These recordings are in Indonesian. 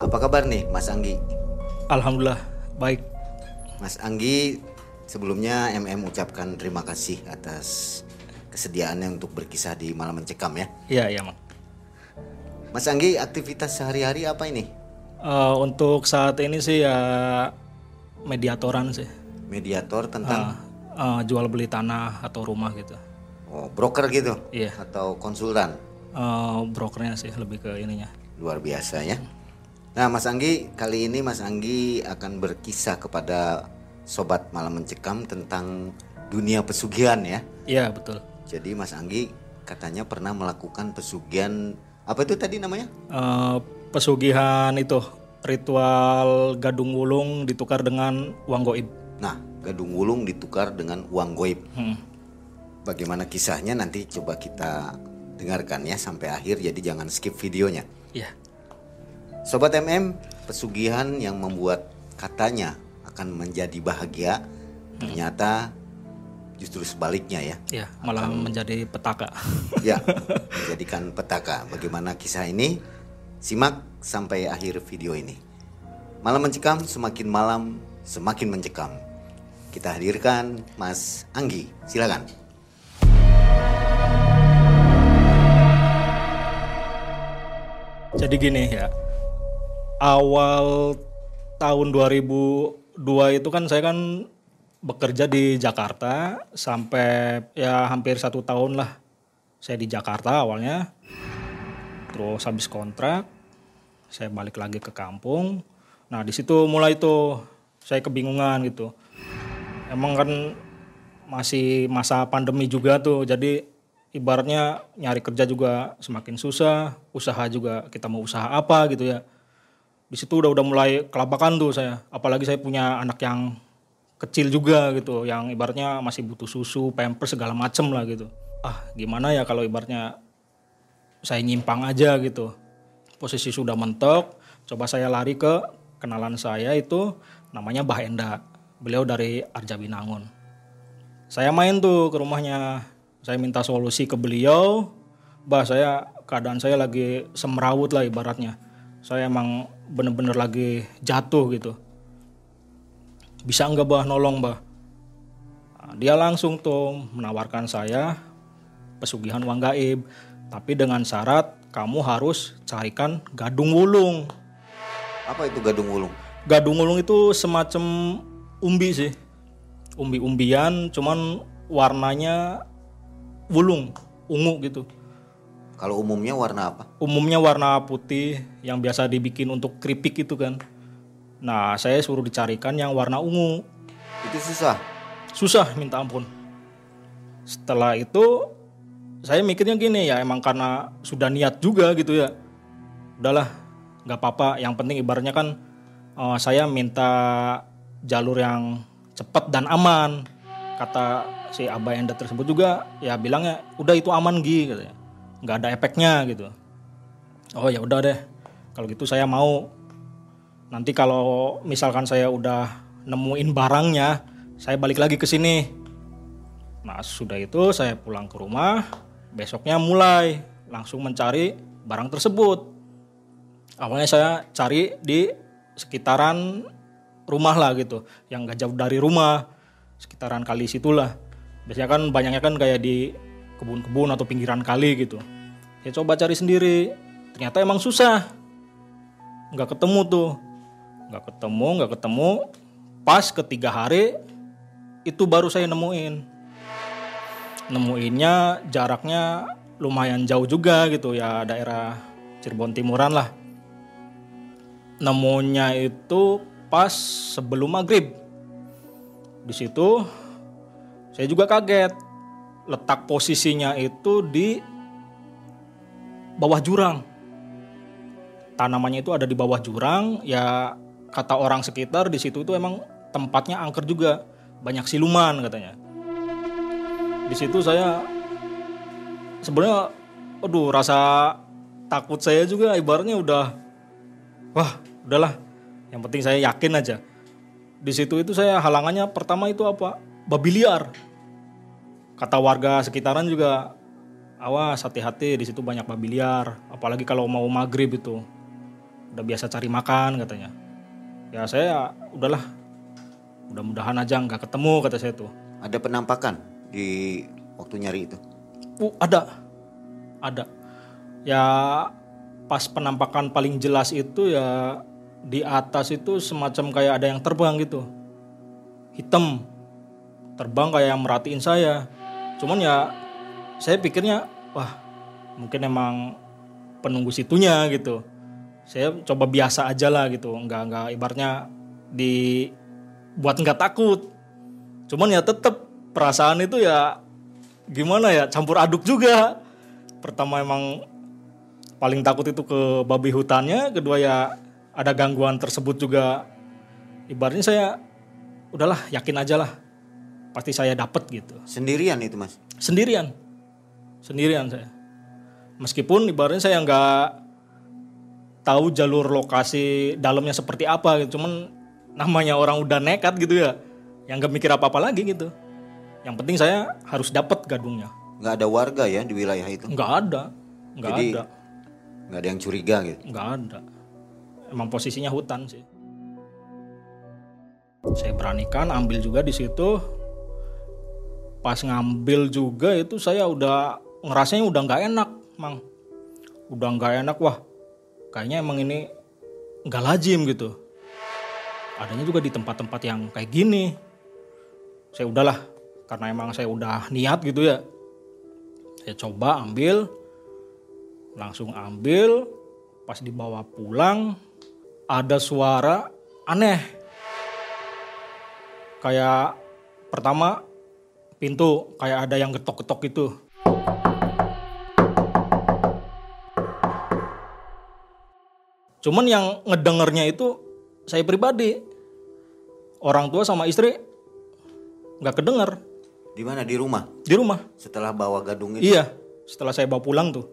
Apa kabar nih Mas Anggi? Alhamdulillah baik. Mas Anggi sebelumnya MM ucapkan terima kasih atas kesediaannya untuk berkisah di Malam Mencekam ya. Iya iya mak. Mas Anggi aktivitas sehari-hari apa ini? Eh, untuk saat ini sih ya mediatoran sih. Mediator tentang Eh, jual beli tanah atau rumah gitu. oh, broker gitu Iya. atau konsultan. Eh, brokernya sih lebih ke ininya. Luar biasa ya. Nah, Mas Anggi, kali ini Mas Anggi akan berkisah kepada sobat Malam Mencekam tentang dunia pesugihan ya. Iya betul. Jadi Mas Anggi katanya pernah melakukan pesugihan apa itu tadi namanya? Eh, pesugihan itu ritual gadung wulung ditukar dengan uang goib. Nah, gadung wulung ditukar dengan uang goib. Hmm. Bagaimana kisahnya nanti coba kita dengarkan ya sampai akhir jadi jangan skip videonya. Iya. Sobat MM, pesugihan yang membuat katanya akan menjadi bahagia ternyata justru sebaliknya ya. Iya malah menjadi petaka. Ya, menjadikan petaka. Bagaimana kisah ini? Simak sampai akhir video ini. Malam mencekam, semakin malam semakin mencekam. Kita hadirkan Mas Anggi, silakan. Jadi gini ya, awal tahun 2002 itu kan saya kan bekerja di Jakarta sampai ya hampir satu tahun lah saya di Jakarta awalnya. Terus habis kontrak, saya balik lagi ke kampung. Nah di situ mulai tuh saya kebingungan gitu. Emang kan masih masa pandemi juga tuh, jadi ibaratnya nyari kerja juga semakin susah, usaha juga kita mau usaha apa gitu ya. Di situ udah udah mulai kelabakan tuh saya, apalagi saya punya anak yang kecil juga gitu, yang ibaratnya masih butuh susu, pampers segala macem lah gitu. Ah gimana ya kalau ibaratnya saya nyimpang aja gitu. Posisi sudah mentok, coba saya lari ke kenalan saya itu namanya Bah Enda. Beliau dari Arjabinangun. Saya main tuh ke rumahnya. Saya minta solusi ke beliau. Bah saya keadaan saya lagi semrawut lah ibaratnya. Saya emang bener-bener lagi jatuh gitu. Bisa nggak bah nolong bah? Nah, dia langsung tuh menawarkan saya pesugihan uang gaib. Tapi dengan syarat kamu harus carikan gadung wulung. Apa itu gadung wulung? Gadung wulung itu semacam umbi sih. Umbi-umbian cuman warnanya wulung, ungu gitu. Kalau umumnya warna apa? Umumnya warna putih yang biasa dibikin untuk keripik itu kan. Nah, saya suruh dicarikan yang warna ungu. Itu susah. Susah minta ampun. Setelah itu saya mikirnya gini ya emang karena sudah niat juga gitu ya. Udahlah, nggak apa-apa. Yang penting ibaratnya kan eh, saya minta jalur yang cepat dan aman. Kata si Abah Enda tersebut juga ya bilangnya udah itu aman Gi katanya. Nggak ada efeknya gitu. Oh ya udah deh. Kalau gitu saya mau. Nanti kalau misalkan saya udah nemuin barangnya, saya balik lagi ke sini. Nah sudah itu saya pulang ke rumah, besoknya mulai langsung mencari barang tersebut. Awalnya saya cari di sekitaran rumah lah gitu, yang gak jauh dari rumah, sekitaran kali situlah. Biasanya kan banyaknya kan kayak di kebun-kebun atau pinggiran kali gitu. Saya coba cari sendiri, ternyata emang susah. Nggak ketemu tuh, nggak ketemu, nggak ketemu. Pas ketiga hari itu baru saya nemuin nemuinnya jaraknya lumayan jauh juga gitu ya daerah Cirebon Timuran lah nemunya itu pas sebelum maghrib di situ saya juga kaget letak posisinya itu di bawah jurang. Tanamannya itu ada di bawah jurang ya kata orang sekitar di situ itu emang tempatnya angker juga. Banyak siluman katanya. Di situ saya sebenarnya aduh rasa takut saya juga ibaratnya udah wah udahlah. Yang penting saya yakin aja. Di situ itu saya halangannya pertama itu apa? Babi liar kata warga sekitaran juga awas hati-hati di situ banyak babi liar apalagi kalau mau maghrib itu udah biasa cari makan katanya ya saya udahlah mudah-mudahan aja nggak ketemu kata saya tuh Ada penampakan di waktu nyari itu. Uh, ada, ada. Ya pas penampakan paling jelas itu ya di atas itu semacam kayak ada yang terbang gitu, hitam, terbang kayak yang merhatiin saya. Cuman ya saya pikirnya wah mungkin emang penunggu situnya gitu. Saya coba biasa aja lah gitu, nggak nggak ibaratnya di buat nggak takut. Cuman ya tetap perasaan itu ya gimana ya campur aduk juga. Pertama emang paling takut itu ke babi hutannya, kedua ya ada gangguan tersebut juga. Ibaratnya saya udahlah yakin aja lah pasti saya dapat gitu. Sendirian itu mas. Sendirian, sendirian saya. Meskipun ibaratnya saya nggak tahu jalur lokasi dalamnya seperti apa gitu, cuman namanya orang udah nekat gitu ya, yang nggak mikir apa-apa lagi gitu. Yang penting saya harus dapat gadungnya. Nggak ada warga ya di wilayah itu. Nggak ada, nggak Jadi ada, nggak ada yang curiga gitu. nggak ada. Emang posisinya hutan sih. Saya beranikan ambil juga di situ. Pas ngambil juga itu saya udah ngerasanya udah nggak enak, mang. Udah nggak enak wah. Kayaknya emang ini nggak lazim gitu. Adanya juga di tempat-tempat yang kayak gini. Saya udahlah, karena emang saya udah niat gitu ya. Saya coba ambil, langsung ambil, pas dibawa pulang ada suara aneh. Kayak pertama pintu kayak ada yang getok-getok gitu. Cuman yang ngedengernya itu saya pribadi. Orang tua sama istri nggak kedenger Di mana di rumah? di rumah. Setelah bawa gadung itu. Iya, setelah saya bawa pulang tuh.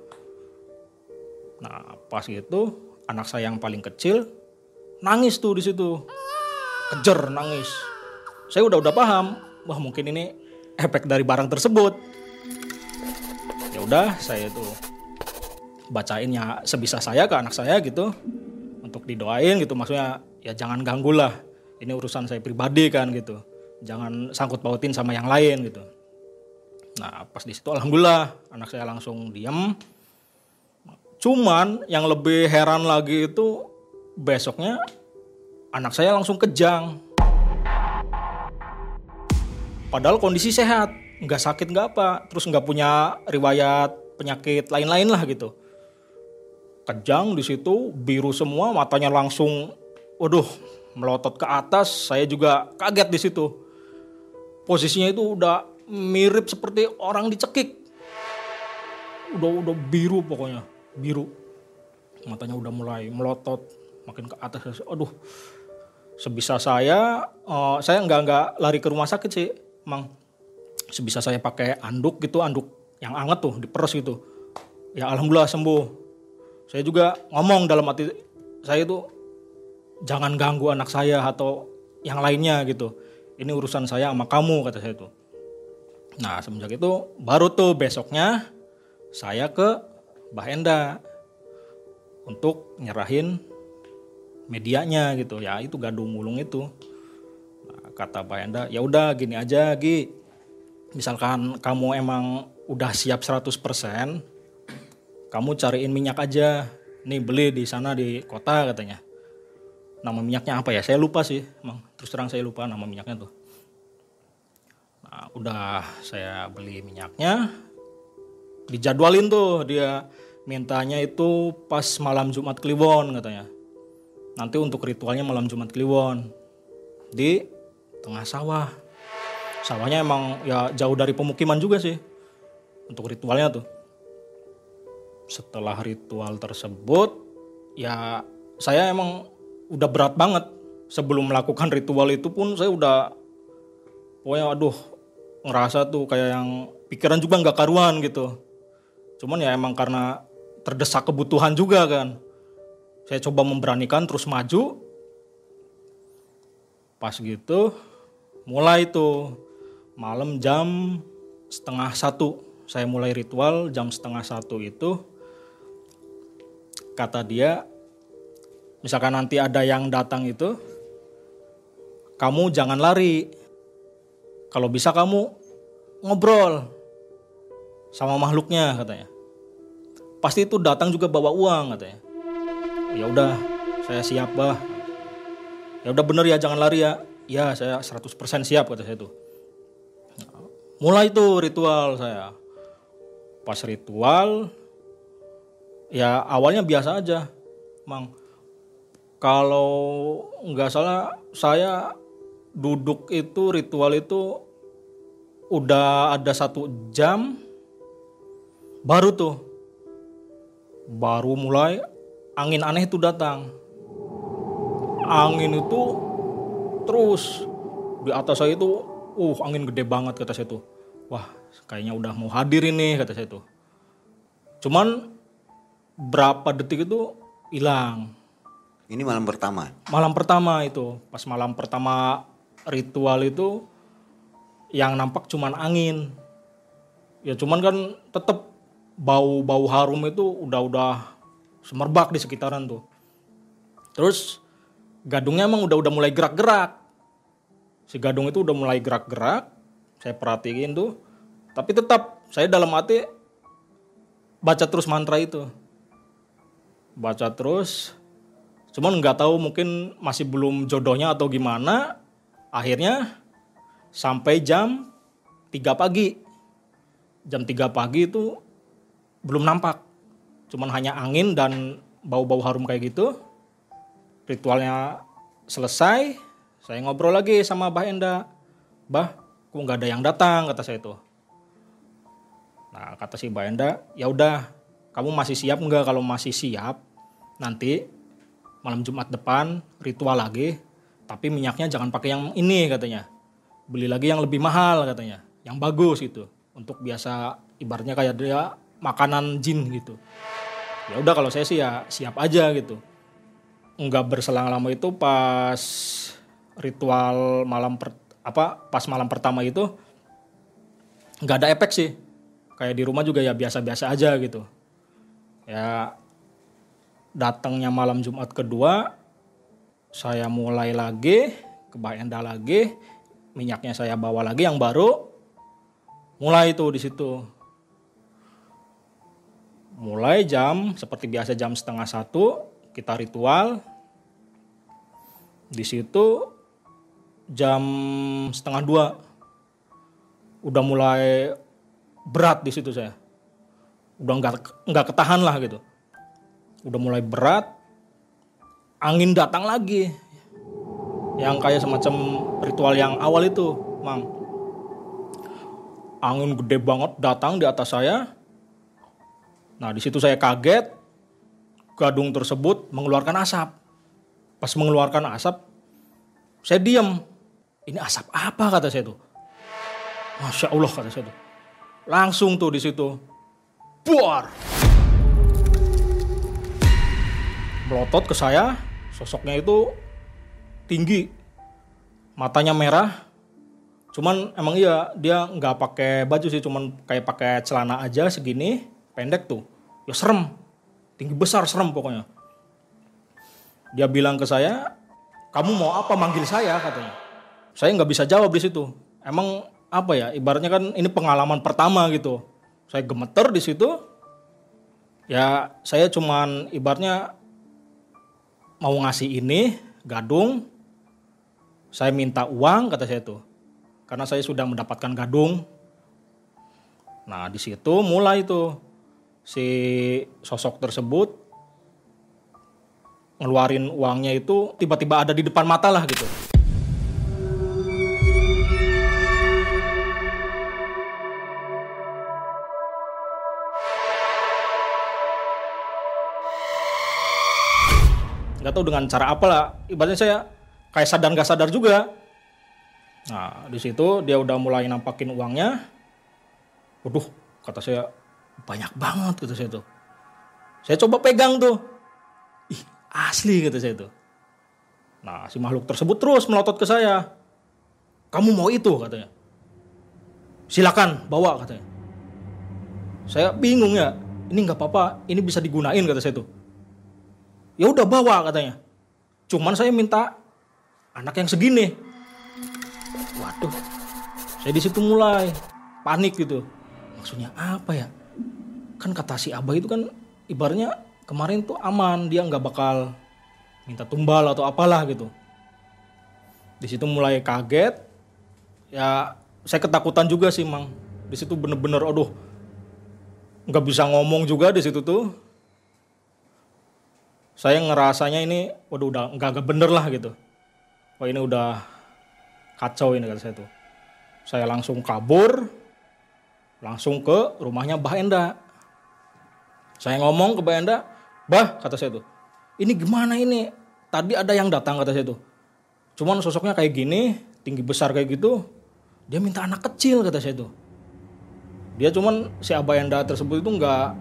Nah, pas gitu anak saya yang paling kecil nangis tuh di situ. Kejer nangis. Saya udah udah paham, wah mungkin ini efek dari barang tersebut. Ya udah, saya tuh bacain ya sebisa saya ke anak saya gitu untuk didoain gitu maksudnya ya jangan ganggu lah ini urusan saya pribadi kan gitu jangan sangkut pautin sama yang lain gitu Nah pas di situ alhamdulillah anak saya langsung diem. Cuman yang lebih heran lagi itu besoknya anak saya langsung kejang. Padahal kondisi sehat, nggak sakit nggak apa, terus nggak punya riwayat penyakit lain-lain lah gitu. Kejang di situ biru semua, matanya langsung, waduh melotot ke atas. Saya juga kaget di situ. Posisinya itu udah mirip seperti orang dicekik. Udah udah biru pokoknya, biru. Matanya udah mulai melotot, makin ke atas. Aduh, sebisa saya, eh, saya nggak nggak lari ke rumah sakit sih, mang. Sebisa saya pakai anduk gitu, anduk yang anget tuh, diperes gitu. Ya alhamdulillah sembuh. Saya juga ngomong dalam hati saya itu jangan ganggu anak saya atau yang lainnya gitu. Ini urusan saya sama kamu kata saya tuh. Nah semenjak itu baru tuh besoknya saya ke Mbah Enda untuk nyerahin medianya gitu ya itu gadung mulung itu kata Mbah Enda ya udah gini aja Gi. Misalkan kamu emang udah siap 100% kamu cariin minyak aja. Nih beli di sana di kota katanya. Nama minyaknya apa ya? Saya lupa sih emang terus terang saya lupa nama minyaknya tuh. Nah, udah saya beli minyaknya, dijadwalin tuh dia mintanya itu pas malam Jumat Kliwon katanya. Nanti untuk ritualnya malam Jumat Kliwon. Di tengah sawah. Sawahnya emang ya jauh dari pemukiman juga sih untuk ritualnya tuh. Setelah ritual tersebut ya saya emang udah berat banget sebelum melakukan ritual itu pun saya udah pokoknya aduh ngerasa tuh kayak yang pikiran juga nggak karuan gitu. Cuman ya emang karena terdesak kebutuhan juga kan. Saya coba memberanikan terus maju. Pas gitu mulai tuh malam jam setengah satu saya mulai ritual jam setengah satu itu kata dia misalkan nanti ada yang datang itu, kamu jangan lari. Kalau bisa kamu ngobrol sama makhluknya katanya. Pasti itu datang juga bawa uang katanya. Ya udah, saya siap bah. Ya udah bener ya jangan lari ya. Ya saya 100% siap kata saya itu. Mulai tuh ritual saya. Pas ritual, ya awalnya biasa aja, Mang. Kalau nggak salah saya duduk itu ritual itu udah ada satu jam baru tuh baru mulai angin aneh itu datang angin itu terus di atas saya itu uh angin gede banget kata saya tuh. Wah kayaknya udah mau hadir ini kata saya tuh. Cuman berapa detik itu hilang. Ini malam pertama. malam pertama itu. Pas malam pertama ritual itu yang nampak cuman angin. Ya cuman kan tetep bau bau harum itu udah udah semerbak di sekitaran tuh. Terus gadungnya emang udah udah mulai gerak-gerak. Si gadung itu udah mulai gerak-gerak. Saya perhatiin tuh. Tapi tetap saya dalam hati baca terus mantra itu. Baca terus. Cuman nggak tahu mungkin masih belum jodohnya atau gimana. Akhirnya sampai jam 3 pagi. Jam 3 pagi itu belum nampak. Cuman hanya angin dan bau-bau harum kayak gitu ritualnya selesai saya ngobrol lagi sama Bah Enda. Bah kok nggak ada yang datang? kata saya itu. Nah kata si Bah Enda ya udah kamu masih siap nggak? Kalau masih siap nanti malam Jumat depan ritual lagi tapi minyaknya jangan pakai yang ini katanya. Beli lagi yang lebih mahal katanya. Yang bagus gitu. Untuk biasa ibaratnya kayak dia makanan jin gitu. Ya udah kalau saya sih ya siap aja gitu nggak berselang lama itu pas ritual malam per, apa pas malam pertama itu nggak ada efek sih. Kayak di rumah juga ya biasa-biasa aja gitu. Ya datangnya malam Jumat kedua saya mulai lagi ke Enda lagi minyaknya saya bawa lagi yang baru mulai itu di situ. Mulai jam seperti biasa jam setengah satu kita ritual. Di situ jam setengah dua. Udah mulai berat di situ saya. Udah nggak nggak ketahan lah gitu. Udah mulai berat angin datang lagi. Yang kayak semacam ritual yang awal itu mang. Angin gede banget datang di atas saya. Nah di situ saya kaget gadung tersebut mengeluarkan asap. Pas mengeluarkan asap saya diam ini asap apa kata saya tuh. Masya allah kata saya tuh. Langsung tuh di situ buar. Melotot ke saya sosoknya itu tinggi matanya merah. Cuman emang iya dia nggak pakai baju sih cuman kayak pakai celana aja segini pendek tuh. Ya serem tinggi besar serem pokoknya. Dia bilang ke saya kamu mau apa manggil saya? katanya. Saya nggak bisa jawab di situ. Emang apa ya ibaratnya kan ini pengalaman pertama gitu. Saya gemeter di situ. Ya saya cuman ibaratnya mau ngasih ini gadung. Saya minta uang kata saya tuh. Karena saya sudah mendapatkan gadung. Nah di situ mulai tuh si sosok tersebut ngeluarin uangnya itu tiba-tiba ada di depan mata lah gitu. Nggak tahu dengan cara apa lah. Ibaratnya saya kayak sadar nggak sadar juga. Nah di situ dia udah mulai nampakin uangnya. Waduh kata saya banyak banget kata saya tuh. Saya coba pegang tuh. Ih asli kata saya tuh. Nah si makhluk tersebut terus melotot ke saya. Kamu mau itu katanya. Silakan bawa katanya. Saya bingung ya. Ini nggak apa-apa ini bisa digunain kata saya tuh. Ya udah bawa katanya. Cuman saya minta anak yang segini. Waduh saya di situ mulai panik gitu. Maksudnya apa ya kan kata si abah itu kan ibarnya kemarin tuh aman dia nggak bakal minta tumbal atau apalah gitu. Di situ mulai kaget. Ya saya ketakutan juga sih mang. Di situ bener-bener aduh nggak bisa ngomong juga di situ tuh. Saya ngerasanya ini waduh udah nggak nggak bener lah gitu. Wah ini udah kacau ini kata saya tuh. Saya langsung kabur langsung ke rumahnya Mbah Enda saya ngomong ke Mbah Enda Bah kata saya tuh. Ini gimana ini? Tadi ada yang datang kata saya tuh. Cuman sosoknya kayak gini tinggi besar kayak gitu dia minta anak kecil kata saya tuh. Dia cuman si Abayanda tersebut itu nggak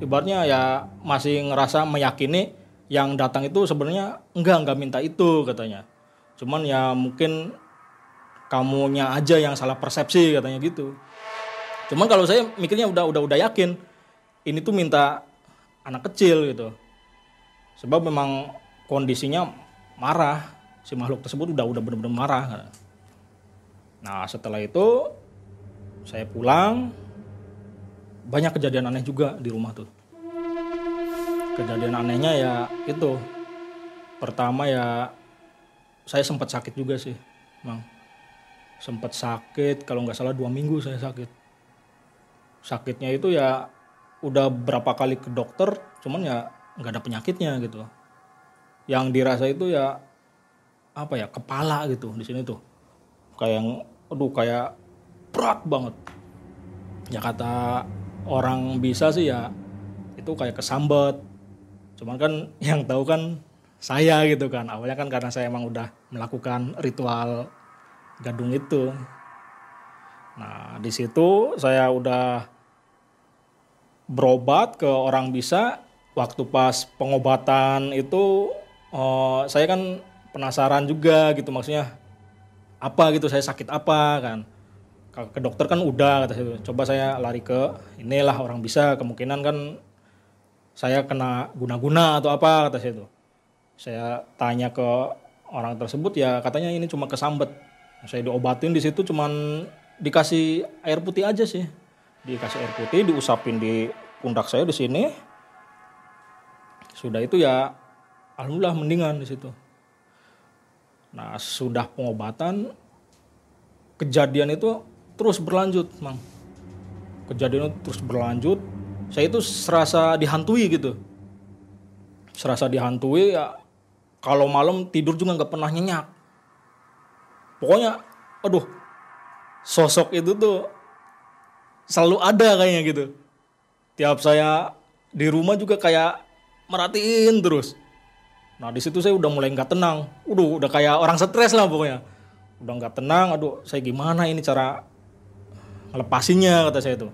ibaratnya ya masih ngerasa meyakini yang datang itu sebenarnya enggak nggak minta itu katanya. Cuman ya mungkin kamunya aja yang salah persepsi katanya gitu. Cuman kalau saya mikirnya udah udah udah yakin ini tuh minta anak kecil gitu. Sebab memang kondisinya marah. Si makhluk tersebut udah udah benar-benar marah nah setelah itu saya pulang. Banyak kejadian aneh juga di rumah tuh. Kejadian anehnya ya itu. Pertama ya saya sempat sakit juga sih mang. Sempat sakit kalau nggak salah dua minggu saya sakit. Sakitnya itu ya udah berapa kali ke dokter cuman ya nggak ada penyakitnya gitu yang dirasa itu ya apa ya kepala gitu di sini tuh. Kayak yang aduh kayak berat banget. Ya kata orang bisa sih ya itu kayak kesambet. Cuman kan yang tahu kan saya gitu kan. Awalnya kan karena saya emang udah melakukan ritual gadung itu. Nah di situ saya udah berobat ke orang bisa waktu pas pengobatan itu oh, saya kan penasaran juga gitu maksudnya apa gitu saya sakit apa kan. Ke dokter kan udah kata saya. Coba saya lari ke inilah orang bisa kemungkinan kan saya kena guna-guna atau apa kata saya itu. Saya tanya ke orang tersebut ya katanya ini cuma kesambet. Saya diobatin di situ cuman dikasih air putih aja sih dikasih air putih diusapin di pundak saya di sini. Sudah itu ya alhamdulillah mendingan di situ. Nah sudah pengobatan kejadian itu terus berlanjut mang. Kejadian itu terus berlanjut. Saya itu serasa dihantui gitu. Serasa dihantui ya kalau malam tidur juga nggak pernah nyenyak. Pokoknya aduh sosok itu tuh selalu ada kayaknya gitu. Tiap saya di rumah juga kayak merhatiin terus. Nah di situ saya udah mulai nggak tenang. Udah udah kayak orang stres lah pokoknya. Udah nggak tenang aduh saya gimana ini cara ngelepasinnya kata saya tuh.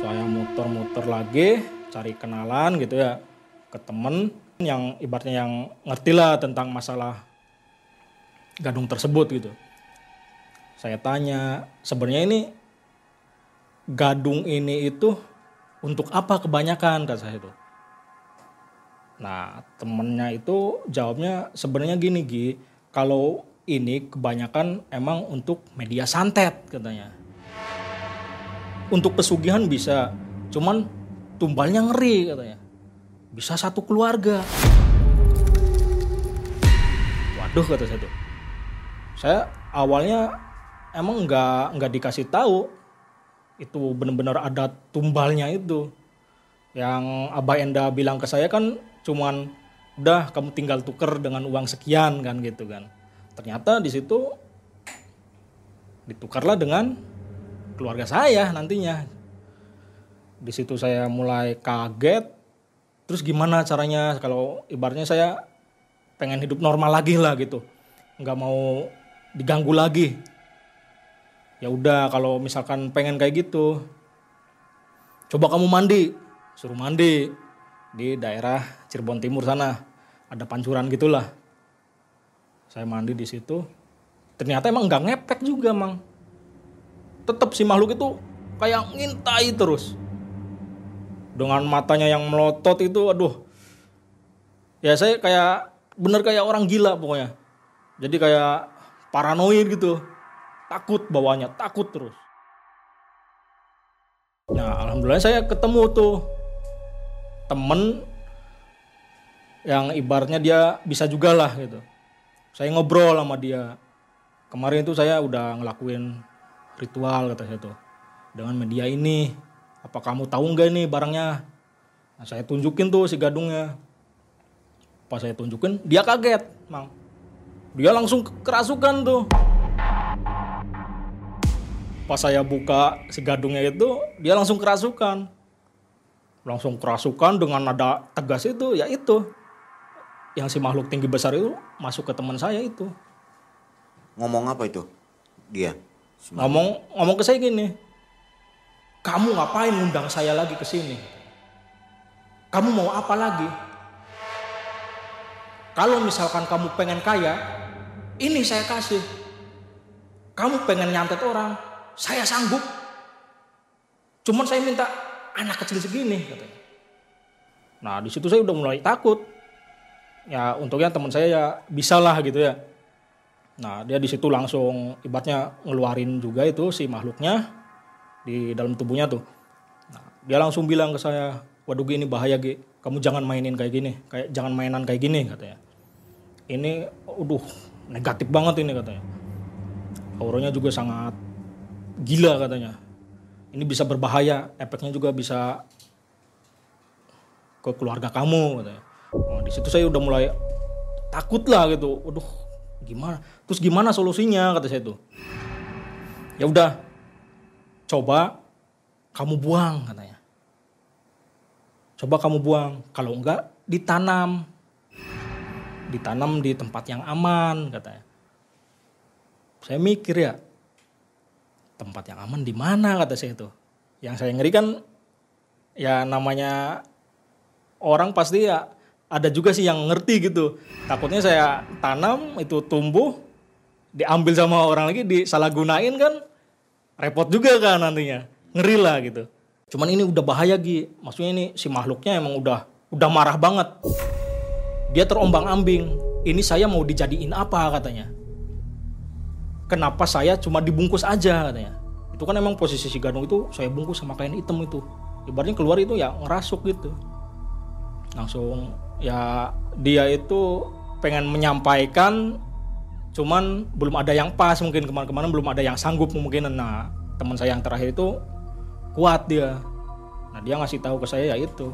Saya muter-muter lagi cari kenalan gitu ya ke temen yang ibaratnya yang ngerti lah tentang masalah gadung tersebut gitu. Saya tanya sebenarnya ini gadung ini itu untuk apa kebanyakan kata saya itu nah temennya itu jawabnya sebenarnya gini Gi kalau ini kebanyakan emang untuk media santet katanya. Untuk pesugihan bisa, cuman tumbalnya ngeri katanya. Bisa satu keluarga. Waduh kata saya tuh. Saya awalnya emang nggak nggak dikasih tahu itu benar-benar ada tumbalnya itu. Yang Abah Enda bilang ke saya kan cuman udah kamu tinggal tuker dengan uang sekian kan gitu kan. Ternyata di situ ditukarlah dengan keluarga saya nantinya. Di situ saya mulai kaget. Terus gimana caranya? Kalau ibaratnya saya pengen hidup normal lagi lah gitu. Nggak mau diganggu lagi ya udah kalau misalkan pengen kayak gitu coba kamu mandi. Suruh mandi di daerah Cirebon Timur sana. Ada pancuran gitulah. Saya mandi di situ. Ternyata emang nggak ngepek juga mang. Tetap si makhluk itu kayak ngintai terus. Dengan matanya yang melotot itu aduh. Ya saya kayak bener kayak orang gila pokoknya. Jadi kayak paranoid gitu takut bawahnya takut terus. Nah alhamdulillah saya ketemu tuh temen yang ibaratnya dia bisa juga lah gitu. Saya ngobrol sama dia. Kemarin itu saya udah ngelakuin ritual kata saya tuh dengan media ini. Apa kamu tahu nggak ini barangnya? Nah, saya tunjukin tuh si gadungnya. Pas saya tunjukin dia kaget mang. Dia langsung kerasukan tuh pas saya buka si gadungnya itu dia langsung kerasukan. Langsung kerasukan dengan nada tegas itu ya itu. Yang si makhluk tinggi besar itu masuk ke teman saya itu. Ngomong apa itu? Dia. ngomong ngomong ke saya gini kamu ngapain undang saya lagi ke sini? Kamu mau apa lagi? Kalau misalkan kamu pengen kaya ini saya kasih. Kamu pengen nyantet orang saya sanggup cuman saya minta anak kecil segini katanya nah di situ saya udah mulai takut ya untungnya teman saya ya bisa lah gitu ya Nah, dia di situ langsung ibaratnya ngeluarin juga itu si makhluknya di dalam tubuhnya tuh. Nah, dia langsung bilang ke saya, "Waduh, ini bahaya, Gi. Kamu jangan mainin kayak gini, kayak jangan mainan kayak gini," katanya. Ini aduh, negatif banget ini katanya. Auranya juga sangat gila katanya. Ini bisa berbahaya, efeknya juga bisa ke keluarga kamu katanya. Nah, di situ saya udah mulai takut lah gitu. Waduh, gimana terus gimana solusinya kata saya tuh ya udah coba kamu buang katanya coba kamu buang kalau enggak ditanam ditanam di tempat yang aman katanya saya mikir ya tempat yang aman di mana kata saya itu yang saya ngeri kan ya namanya orang pasti ya ada juga sih yang ngerti gitu. Takutnya saya tanam itu tumbuh diambil sama orang lagi disalahgunain kan repot juga kan nantinya. Ngeri lah gitu. Cuman ini udah bahaya Gi. Maksudnya ini si makhluknya emang udah udah marah banget. Dia terombang-ambing. Ini saya mau dijadiin apa katanya. Kenapa saya cuma dibungkus aja katanya. Itu kan emang posisi si gadung itu saya bungkus sama kain hitam itu. Ibaratnya keluar itu ya ngerasuk gitu. Langsung ya dia itu pengen menyampaikan cuman belum ada yang pas mungkin kemarin-kemarin belum ada yang sanggup mungkin nah teman saya yang terakhir itu kuat dia nah dia ngasih tahu ke saya ya itu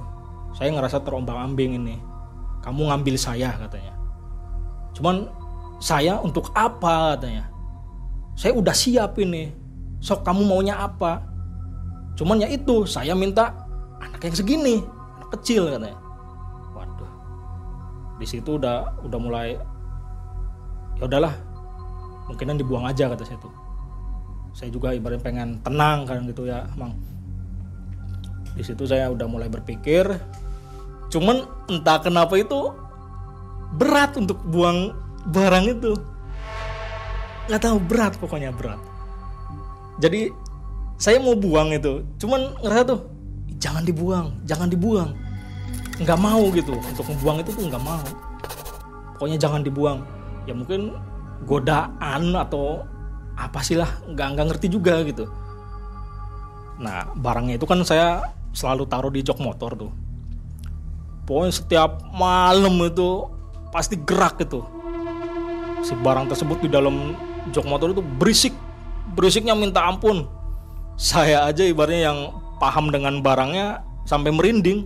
saya ngerasa terombang-ambing ini kamu ngambil saya katanya cuman saya untuk apa katanya saya udah siap ini. Sok kamu maunya apa? Cuman ya itu saya minta anak yang segini anak kecil katanya. Di situ udah udah mulai ya udahlah. Mungkinan dibuang aja kata saya tuh. Saya juga ibaratnya pengen tenang kan gitu ya emang di situ saya udah mulai berpikir. Cuman entah kenapa itu berat untuk buang barang itu nggak tahu berat pokoknya berat. Jadi saya mau buang itu. Cuman ngerasa tuh jangan dibuang jangan dibuang. Nggak mau gitu. Untuk membuang itu tuh nggak mau. Pokoknya jangan dibuang. Ya mungkin godaan atau apa sih lah nggak nggak ngerti juga gitu. Nah barangnya itu kan saya selalu taruh di jok motor tuh. Pokoknya setiap malam itu pasti gerak itu si barang tersebut di dalam jok motor itu berisik. Berisiknya minta ampun. Saya aja ibaratnya yang paham dengan barangnya sampai merinding.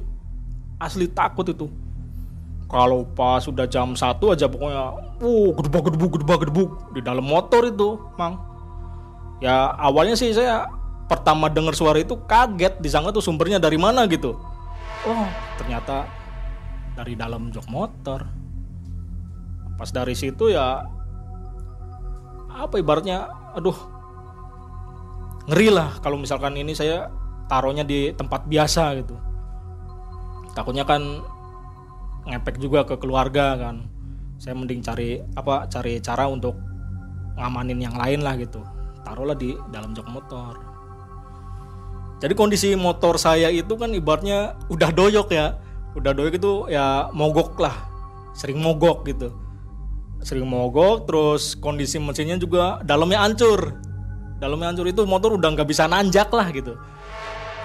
Asli takut itu. Kalau pas sudah jam satu aja pokoknya uh gedebuk gedebuk gedebuk gedebuk. Di dalam motor itu mang. Ya awalnya sih saya pertama dengar suara itu kaget disangka tuh sumbernya dari mana gitu. Oh ternyata dari dalam jok motor. Pas dari situ ya apa ibaratnya aduh ngeri lah kalau misalkan ini saya taruhnya di tempat biasa gitu. Takutnya kan ngepek juga ke keluarga kan. Saya mending cari apa cari cara untuk ngamanin yang lain lah gitu. Taruhlah di dalam jok motor. Jadi kondisi motor saya itu kan ibaratnya udah doyok ya. Udah doyok itu ya mogok lah. Sering mogok gitu sering mogok terus kondisi mesinnya juga dalamnya hancur. Dalamnya hancur itu motor udah nggak bisa nanjak lah gitu.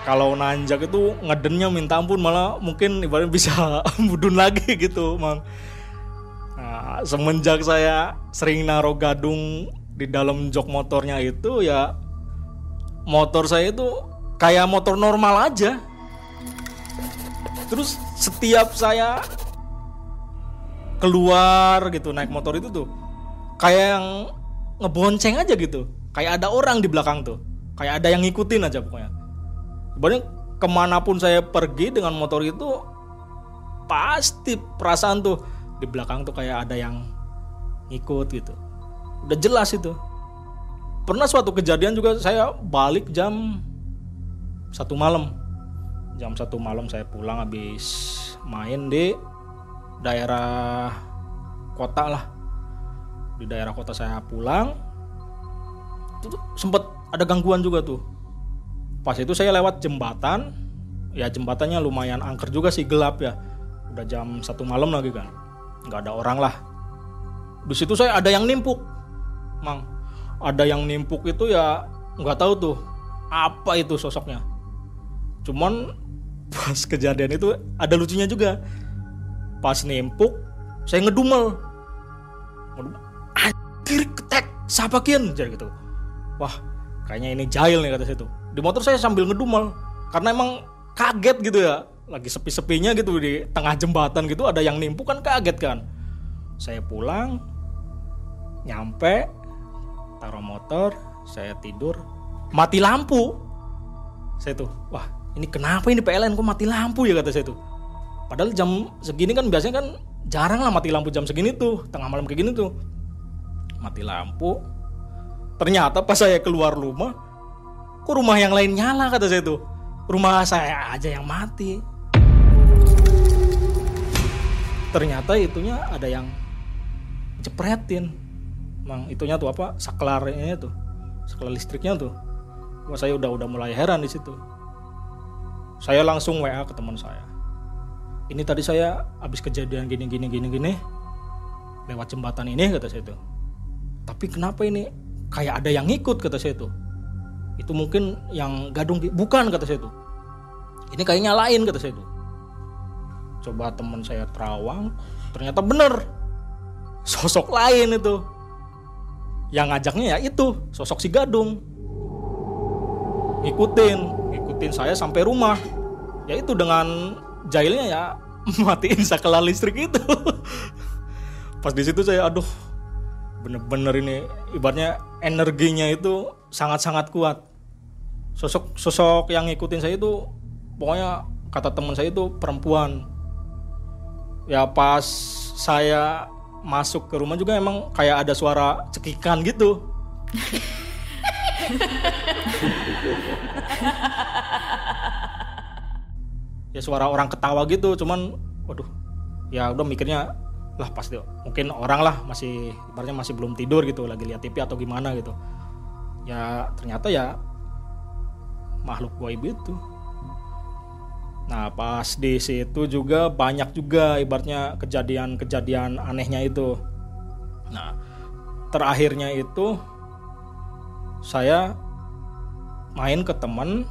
Kalau nanjak itu ngedennya minta ampun malah mungkin ibaratnya bisa mudun lagi gitu mang. Nah, semenjak saya sering naruh gadung di dalam jok motornya itu ya motor saya itu kayak motor normal aja. Terus setiap saya keluar gitu naik motor itu tuh kayak yang ngebonceng aja gitu. Kayak ada orang di belakang tuh. Kayak ada yang ngikutin aja pokoknya. Sebenarnya ke mana pun saya pergi dengan motor itu pasti perasaan tuh di belakang tuh kayak ada yang ngikut gitu. Udah jelas itu. Pernah suatu kejadian juga saya balik jam satu malam. Jam satu malam saya pulang habis main di daerah kota lah. Di daerah kota saya pulang itu sempet ada gangguan juga tuh. Pas itu saya lewat jembatan ya jembatannya lumayan angker juga sih gelap ya. Udah jam satu malam lagi kan nggak ada orang lah. Di situ saya ada yang nimpuk mang. Ada yang nimpuk itu ya nggak tahu tuh apa itu sosoknya. Cuman pas kejadian itu ada lucunya juga pas nimpuk saya ngedumel. Anjir ketek siapa kian jadi gitu. Wah kayaknya ini jahil nih kata saya tuh di motor saya sambil ngedumel karena emang kaget gitu ya. Lagi sepi-sepinya gitu di tengah jembatan gitu ada yang nimpuk kan kaget kan. Saya pulang nyampe taruh motor saya tidur. Mati lampu. Saya tuh wah ini kenapa ini PLN kok mati lampu ya? kata saya tuh padahal jam segini kan biasanya kan jarang lah mati lampu jam segini tuh tengah malam kayak gini tuh. Mati lampu. Ternyata pas saya keluar rumah kok rumah yang lain nyala kata saya tuh. Rumah saya aja yang mati. Ternyata itunya ada yang jepretin. Emang itunya tuh apa saklarnya tuh saklar listriknya tuh. Wah saya udah udah mulai heran di situ. Saya langsung WA ke teman saya ini tadi saya habis kejadian gini gini gini gini lewat jembatan ini kata saya tuh tapi kenapa ini? Kayak ada yang ngikut kata saya tuh itu mungkin yang gadung bukan kata saya tuh ini kayaknya lain kata saya tuh coba teman saya terawang ternyata bener sosok lain itu. Yang ngajaknya ya itu sosok si gadung. Ngikutin ngikutin saya sampai rumah. Ya itu dengan jahilnya ya matiin saklar listrik itu. Pas di situ saya aduh bener-bener ini ibaratnya energinya itu sangat-sangat kuat. Sosok sosok yang ngikutin saya itu pokoknya kata teman saya itu perempuan. Ya pas saya masuk ke rumah juga emang kayak ada suara cekikan gitu ya suara orang ketawa gitu cuman waduh ya udah mikirnya lah pasti mungkin orang lah masih ibaratnya masih belum tidur gitu lagi lihat TV atau gimana gitu. Ya ternyata ya makhluk gaib itu. Nah pas di situ juga banyak juga ibaratnya kejadian-kejadian anehnya itu. Nah terakhirnya itu saya main ke temen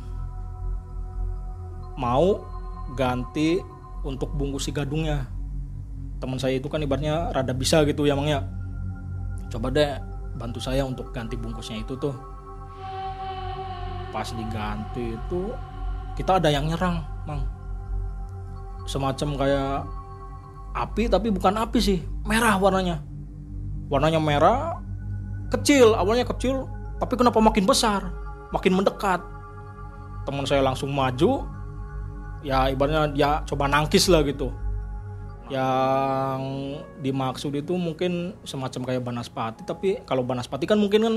mau ganti untuk bungkus si gadungnya. Teman saya itu kan ibaratnya rada bisa gitu ya mang ya. Coba deh bantu saya untuk ganti bungkusnya itu tuh. Pas diganti itu kita ada yang nyerang mang. Semacam kayak api tapi bukan api sih merah warnanya. Warnanya merah kecil awalnya kecil tapi kenapa makin besar? Makin mendekat. Teman saya langsung maju ya ibaratnya dia coba nangkis lah gitu. Yang dimaksud itu mungkin semacam kayak banaspati tapi kalau banaspati kan mungkin kan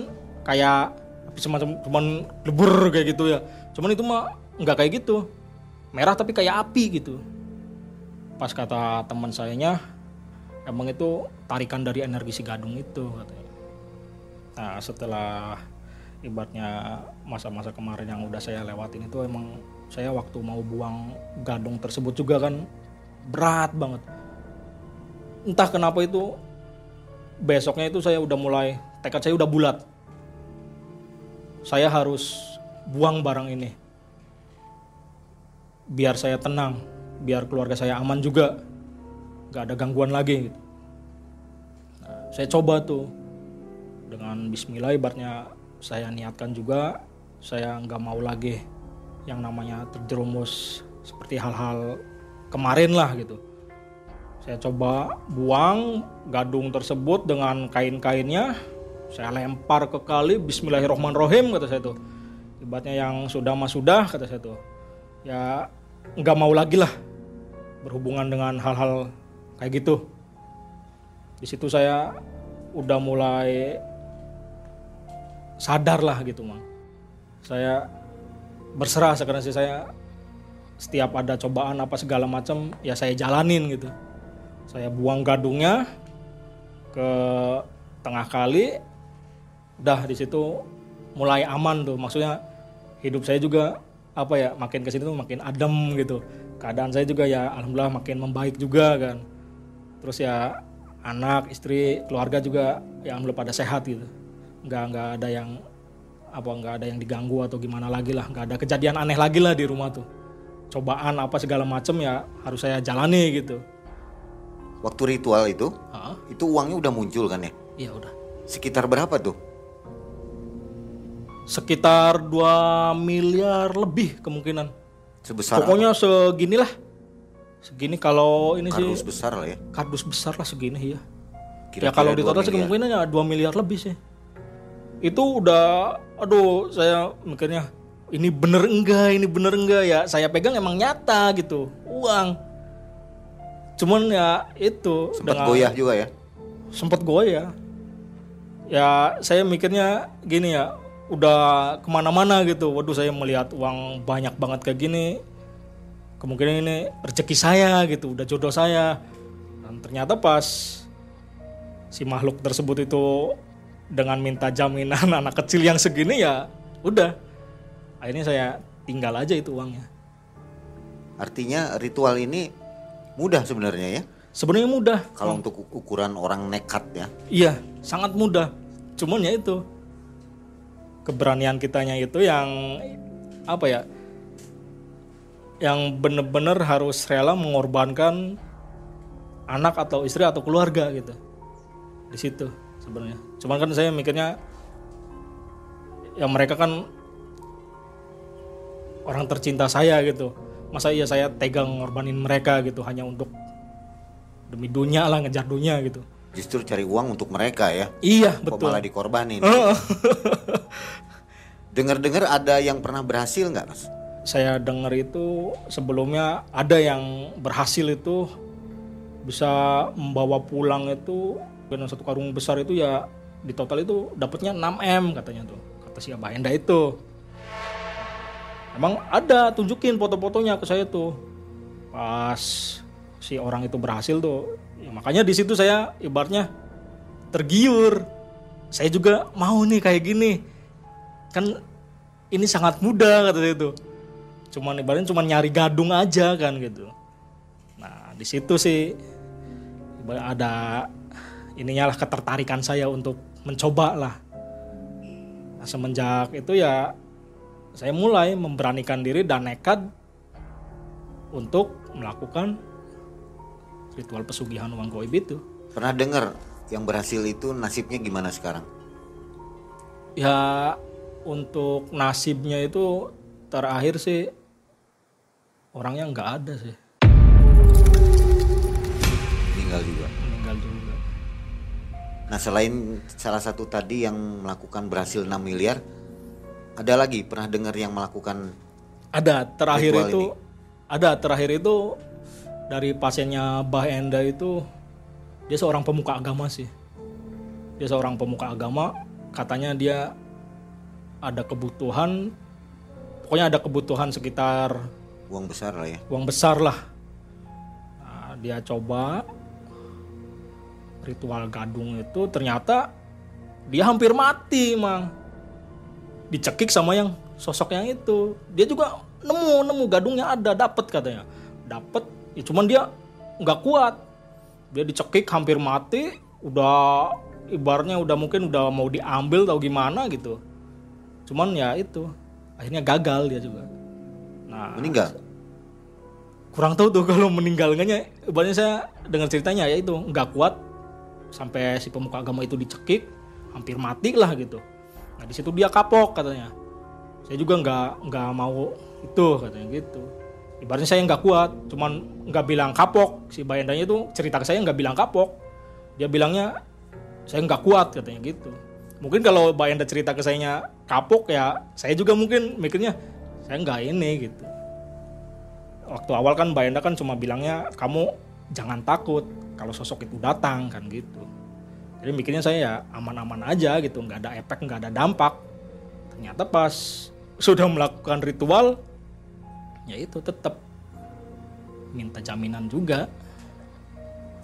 kayak semacam cuman lebur kayak gitu ya. Cuman itu mah nggak kayak gitu. Merah tapi kayak api gitu. Pas kata teman sayanya emang itu tarikan dari energi si gadung itu katanya. Nah setelah ibaratnya masa-masa kemarin yang udah saya lewatin itu emang saya waktu mau buang gadung tersebut juga kan berat banget. Entah kenapa itu besoknya itu saya udah mulai tekad saya udah bulat. Saya harus buang barang ini. Biar saya tenang biar keluarga saya aman juga. Nggak ada gangguan lagi gitu. Nah, saya coba tuh. Dengan Bismillah ibaratnya saya niatkan juga saya nggak mau lagi yang namanya terjerumus seperti hal-hal kemarin lah gitu saya coba buang gadung tersebut dengan kain-kainnya. Saya lempar ke kali. Bismillahirrohmanirrohim kata saya tuh. Ibaratnya yang sudah mas sudah kata saya tuh. Ya nggak mau lagi lah berhubungan dengan hal-hal kayak gitu. Di situ saya udah mulai sadar lah gitu mang. Saya berserah sekarang sih saya setiap ada cobaan apa segala macam ya saya jalanin gitu. Saya buang gadungnya ke tengah kali udah di situ mulai aman tuh. Maksudnya hidup saya juga apa ya makin ke sini tuh makin adem gitu. Keadaan saya juga ya alhamdulillah makin membaik juga kan. Terus ya anak istri keluarga juga ya alhamdulillah pada sehat gitu. Nggak nggak ada yang apa nggak ada yang diganggu atau gimana lagi lah nggak ada kejadian aneh lagi lah di rumah tuh cobaan apa segala macem ya harus saya jalani gitu Waktu ritual itu, Hah? itu uangnya udah muncul kan ya? Iya udah. Sekitar berapa tuh? Sekitar 2 miliar lebih kemungkinan. Sebesar Pokoknya seginilah. Segini kalau ini apa? Kardus sih besar lah ya. kardus besar lah segini ya. Kira-kira ya kalau di 2 total sih kemungkinannya 2 miliar lebih sih. Itu udah aduh saya mikirnya ini bener enggak, ini bener enggak ya. Saya pegang emang nyata gitu. Uang. Cuman ya itu Sempat goyah juga ya. sempat goyah ya saya mikirnya gini ya udah ke mana-mana gitu waduh saya melihat uang banyak banget kayak gini kemungkinan ini rezeki saya gitu udah jodoh saya dan ternyata pas si makhluk tersebut itu dengan minta jaminan anak kecil yang segini ya udah akhirnya saya tinggal aja itu uangnya Artinya ritual ini mudah sebenarnya ya. sebenarnya mudah Kalau untuk ukuran orang nekat ya. Iya, sangat mudah. Cuman ya itu keberanian kitanya itu yang apa ya? Yang bener-bener harus rela mengorbankan anak atau istri atau keluarga gitu. Di situ sebenarnya. Cuman kan saya mikirnya ya mereka kan orang tercinta saya gitu. Masa iya saya tega ngorbanin mereka gitu hanya untuk demi dunia lah ngejar dunia gitu. Justru cari uang untuk mereka ya. Iya Kok betul. malah dikorbanin. Dengar-dengar ada yang pernah berhasil nggak mas? Saya dengar itu sebelumnya ada yang berhasil itu bisa membawa pulang itu dengan satu karung besar itu ya di total itu dapatnya 6 m katanya tuh kata si Abah Enda itu. Emang ada tunjukin foto-fotonya ke saya tuh pas si orang itu berhasil tuh. Ya, makanya di situ saya ibaratnya tergiur. Saya juga mau nih kayak gini. Kan ini sangat mudah kata dia itu. Cuman ibaratnya cuman nyari gadung aja kan gitu. Nah, di situ sih ada ininya lah ketertarikan saya untuk mencoba lah. Nah, semenjak itu ya saya mulai memberanikan diri dan nekat untuk melakukan ritual pesugihan uang goib itu. Pernah dengar yang berhasil itu nasibnya gimana sekarang? Ya untuk nasibnya itu terakhir sih orangnya nggak ada sih Tinggal juga. Nah selain salah satu tadi yang melakukan berhasil 6 miliar, ada lagi pernah dengar yang melakukan Ada terakhir itu ada terakhir itu dari pasiennya Bah Enda itu dia seorang pemuka agama sih. Dia seorang pemuka agama, katanya dia ada kebutuhan pokoknya ada kebutuhan sekitar uang besar lah ya. uang besar lah. Nah, dia coba ritual gadung itu ternyata dia hampir mati, mang. Dicekik sama yang sosok yang itu. Dia juga nemu nemu gadungnya ada, dapat katanya. Dapat, ya cuman dia nggak kuat. dia dicekik hampir mati udah ibarnya udah mungkin udah mau diambil atau gimana gitu cuman ya itu akhirnya gagal dia juga nah Meninggal. kurang tahu tuh kalau meninggal enggaknya ibaratnya saya dengar ceritanya ya itu nggak kuat sampai si pemuka agama itu dicekik hampir mati lah gitu. Nah di situ dia kapok katanya. Saya juga nggak nggak mau itu katanya gitu. Ibaratnya saya nggak kuat cuman nggak bilang kapok. Si bayandanya itu cerita ke saya nggak bilang kapok. Dia bilangnya saya nggak kuat katanya gitu. Mungkin kalau bayanda cerita ke saya kapok ya saya juga mungkin mikirnya saya nggak ini gitu. Waktu awal kan Bayanda kan cuma bilangnya kamu jangan takut kalau sosok itu datang kan gitu. Jadi mikirnya saya ya aman-aman aja gitu, nggak ada efek, nggak ada dampak. Ternyata pas sudah melakukan ritual, ya itu tetap minta jaminan juga,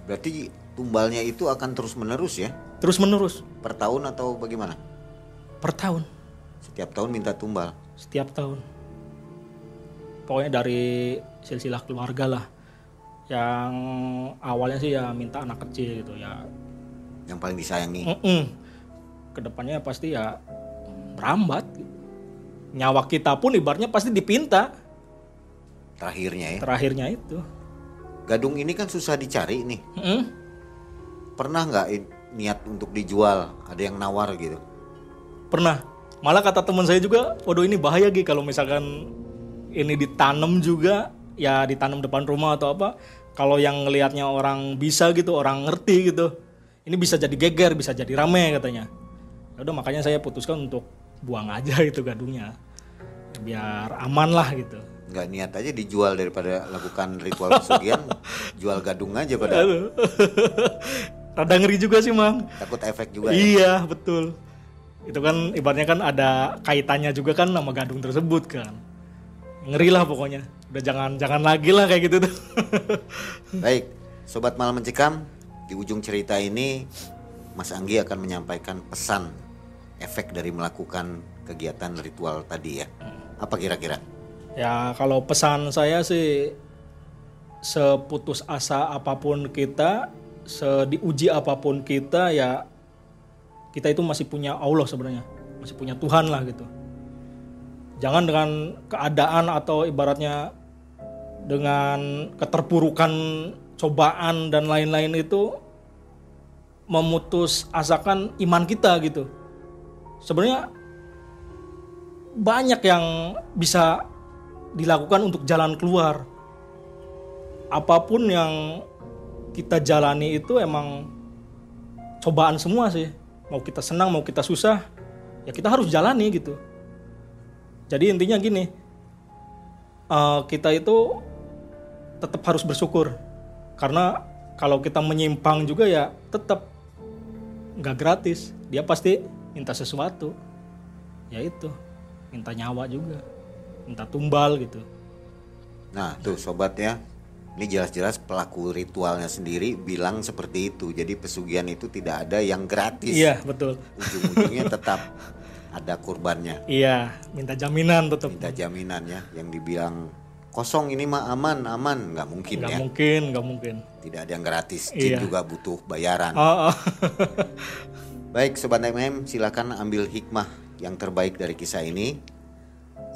Berarti tumbalnya itu akan terus menerus ya? terus menerus Per tahun atau bagaimana? per tahun, Setiap tahun minta tumbal. setiap tahun. Pokoknya dari silsilah keluarga lah. Yang awalnya sih ya minta anak kecil gitu ya Yang paling disayangi. Mm-mm. Ke depannya pasti ya berambat. gitu. Nyawa kita pun ibaratnya pasti dipinta Terakhirnya ya. terakhirnya itu. Gadung ini kan susah dicari nih. Mm-mm. Pernah nggak niat untuk dijual? Ada yang nawar gitu? Pernah. Malah kata teman saya juga, waduh ini bahaya Gi kalau misalkan ini ditanam juga, ya ditanam depan rumah atau apa. Kalau yang ngelihatnya orang bisa gitu, orang ngerti gitu. Ini bisa jadi geger, bisa jadi rame katanya. Ya udah makanya saya putuskan untuk buang aja itu gadungnya. Biar aman lah gitu. Nggak niat aja dijual daripada lakukan ritual pesugihan, jual gadung aja pada. Rada ngeri juga sih, Mang. takut efek juga ya. Iya, betul. Itu kan ibaratnya kan ada kaitannya juga kan sama gadung tersebut kan. Ngeri lah pokoknya. Udah jangan jangan lagi lah kayak gitu tuh. Baik, sobat malam mencekam, di ujung cerita ini Mas Anggi akan menyampaikan pesan efek dari melakukan kegiatan ritual tadi ya. Apa kira-kira? ya kalau pesan saya sih seputus asa apa pun kita, sediuji apa pun kita ya kita itu masih punya Allah sebenarnya, masih punya Tuhan lah gitu. Jangan dengan keadaan atau ibaratnya dengan keterpurukan cobaan dan lain-lain itu memutus asakan iman kita gitu. Sebenarnya banyak yang bisa dilakukan untuk jalan keluar. Apa pun yang kita jalani itu emang cobaan semua sih. Mau kita senang, mau kita susah, ya kita harus jalani gitu. Jadi intinya gini, eh, kita itu tetap harus bersyukur karena kalau kita menyimpang juga ya tetap nggak gratis. Dia pasti minta sesuatu, ya itu, minta nyawa juga, minta tumbal gitu. Nah, tuh sobat ya. Ini jelas-jelas pelaku ritualnya sendiri bilang seperti itu. Jadi pesugihan itu tidak ada yang gratis. Iya betul. Ujung-ujungnya tetap ada kurbannya. Iya, minta jaminan tetap. Minta jaminan ya. Yang dibilang kosong ini mah aman, aman. Nggak mungkin Nggak ya. mungkin, nggak mungkin. Tidak ada yang gratis. Jin Iya. juga butuh bayaran. Oh, oh. Baik Sobat MM, silakan ambil hikmah yang terbaik dari kisah ini.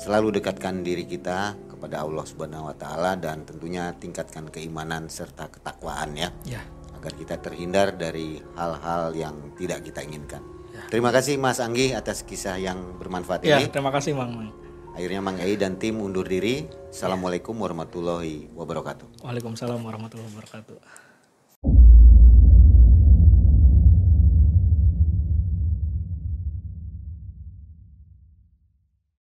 Selalu dekatkan diri kita kepada Allah Subhanahu wa taala dan tentunya tingkatkan keimanan serta ketakwaan ya ya, agar kita terhindar dari hal-hal yang tidak kita inginkan. Terima kasih Mas Anggi atas kisah yang bermanfaat ya. ini. Terima kasih, Mang. Akhirnya Mang Ei dan tim undur diri. Assalamualaikum warahmatullahi wabarakatuh. Waalaikumsalam warahmatullahi wabarakatuh.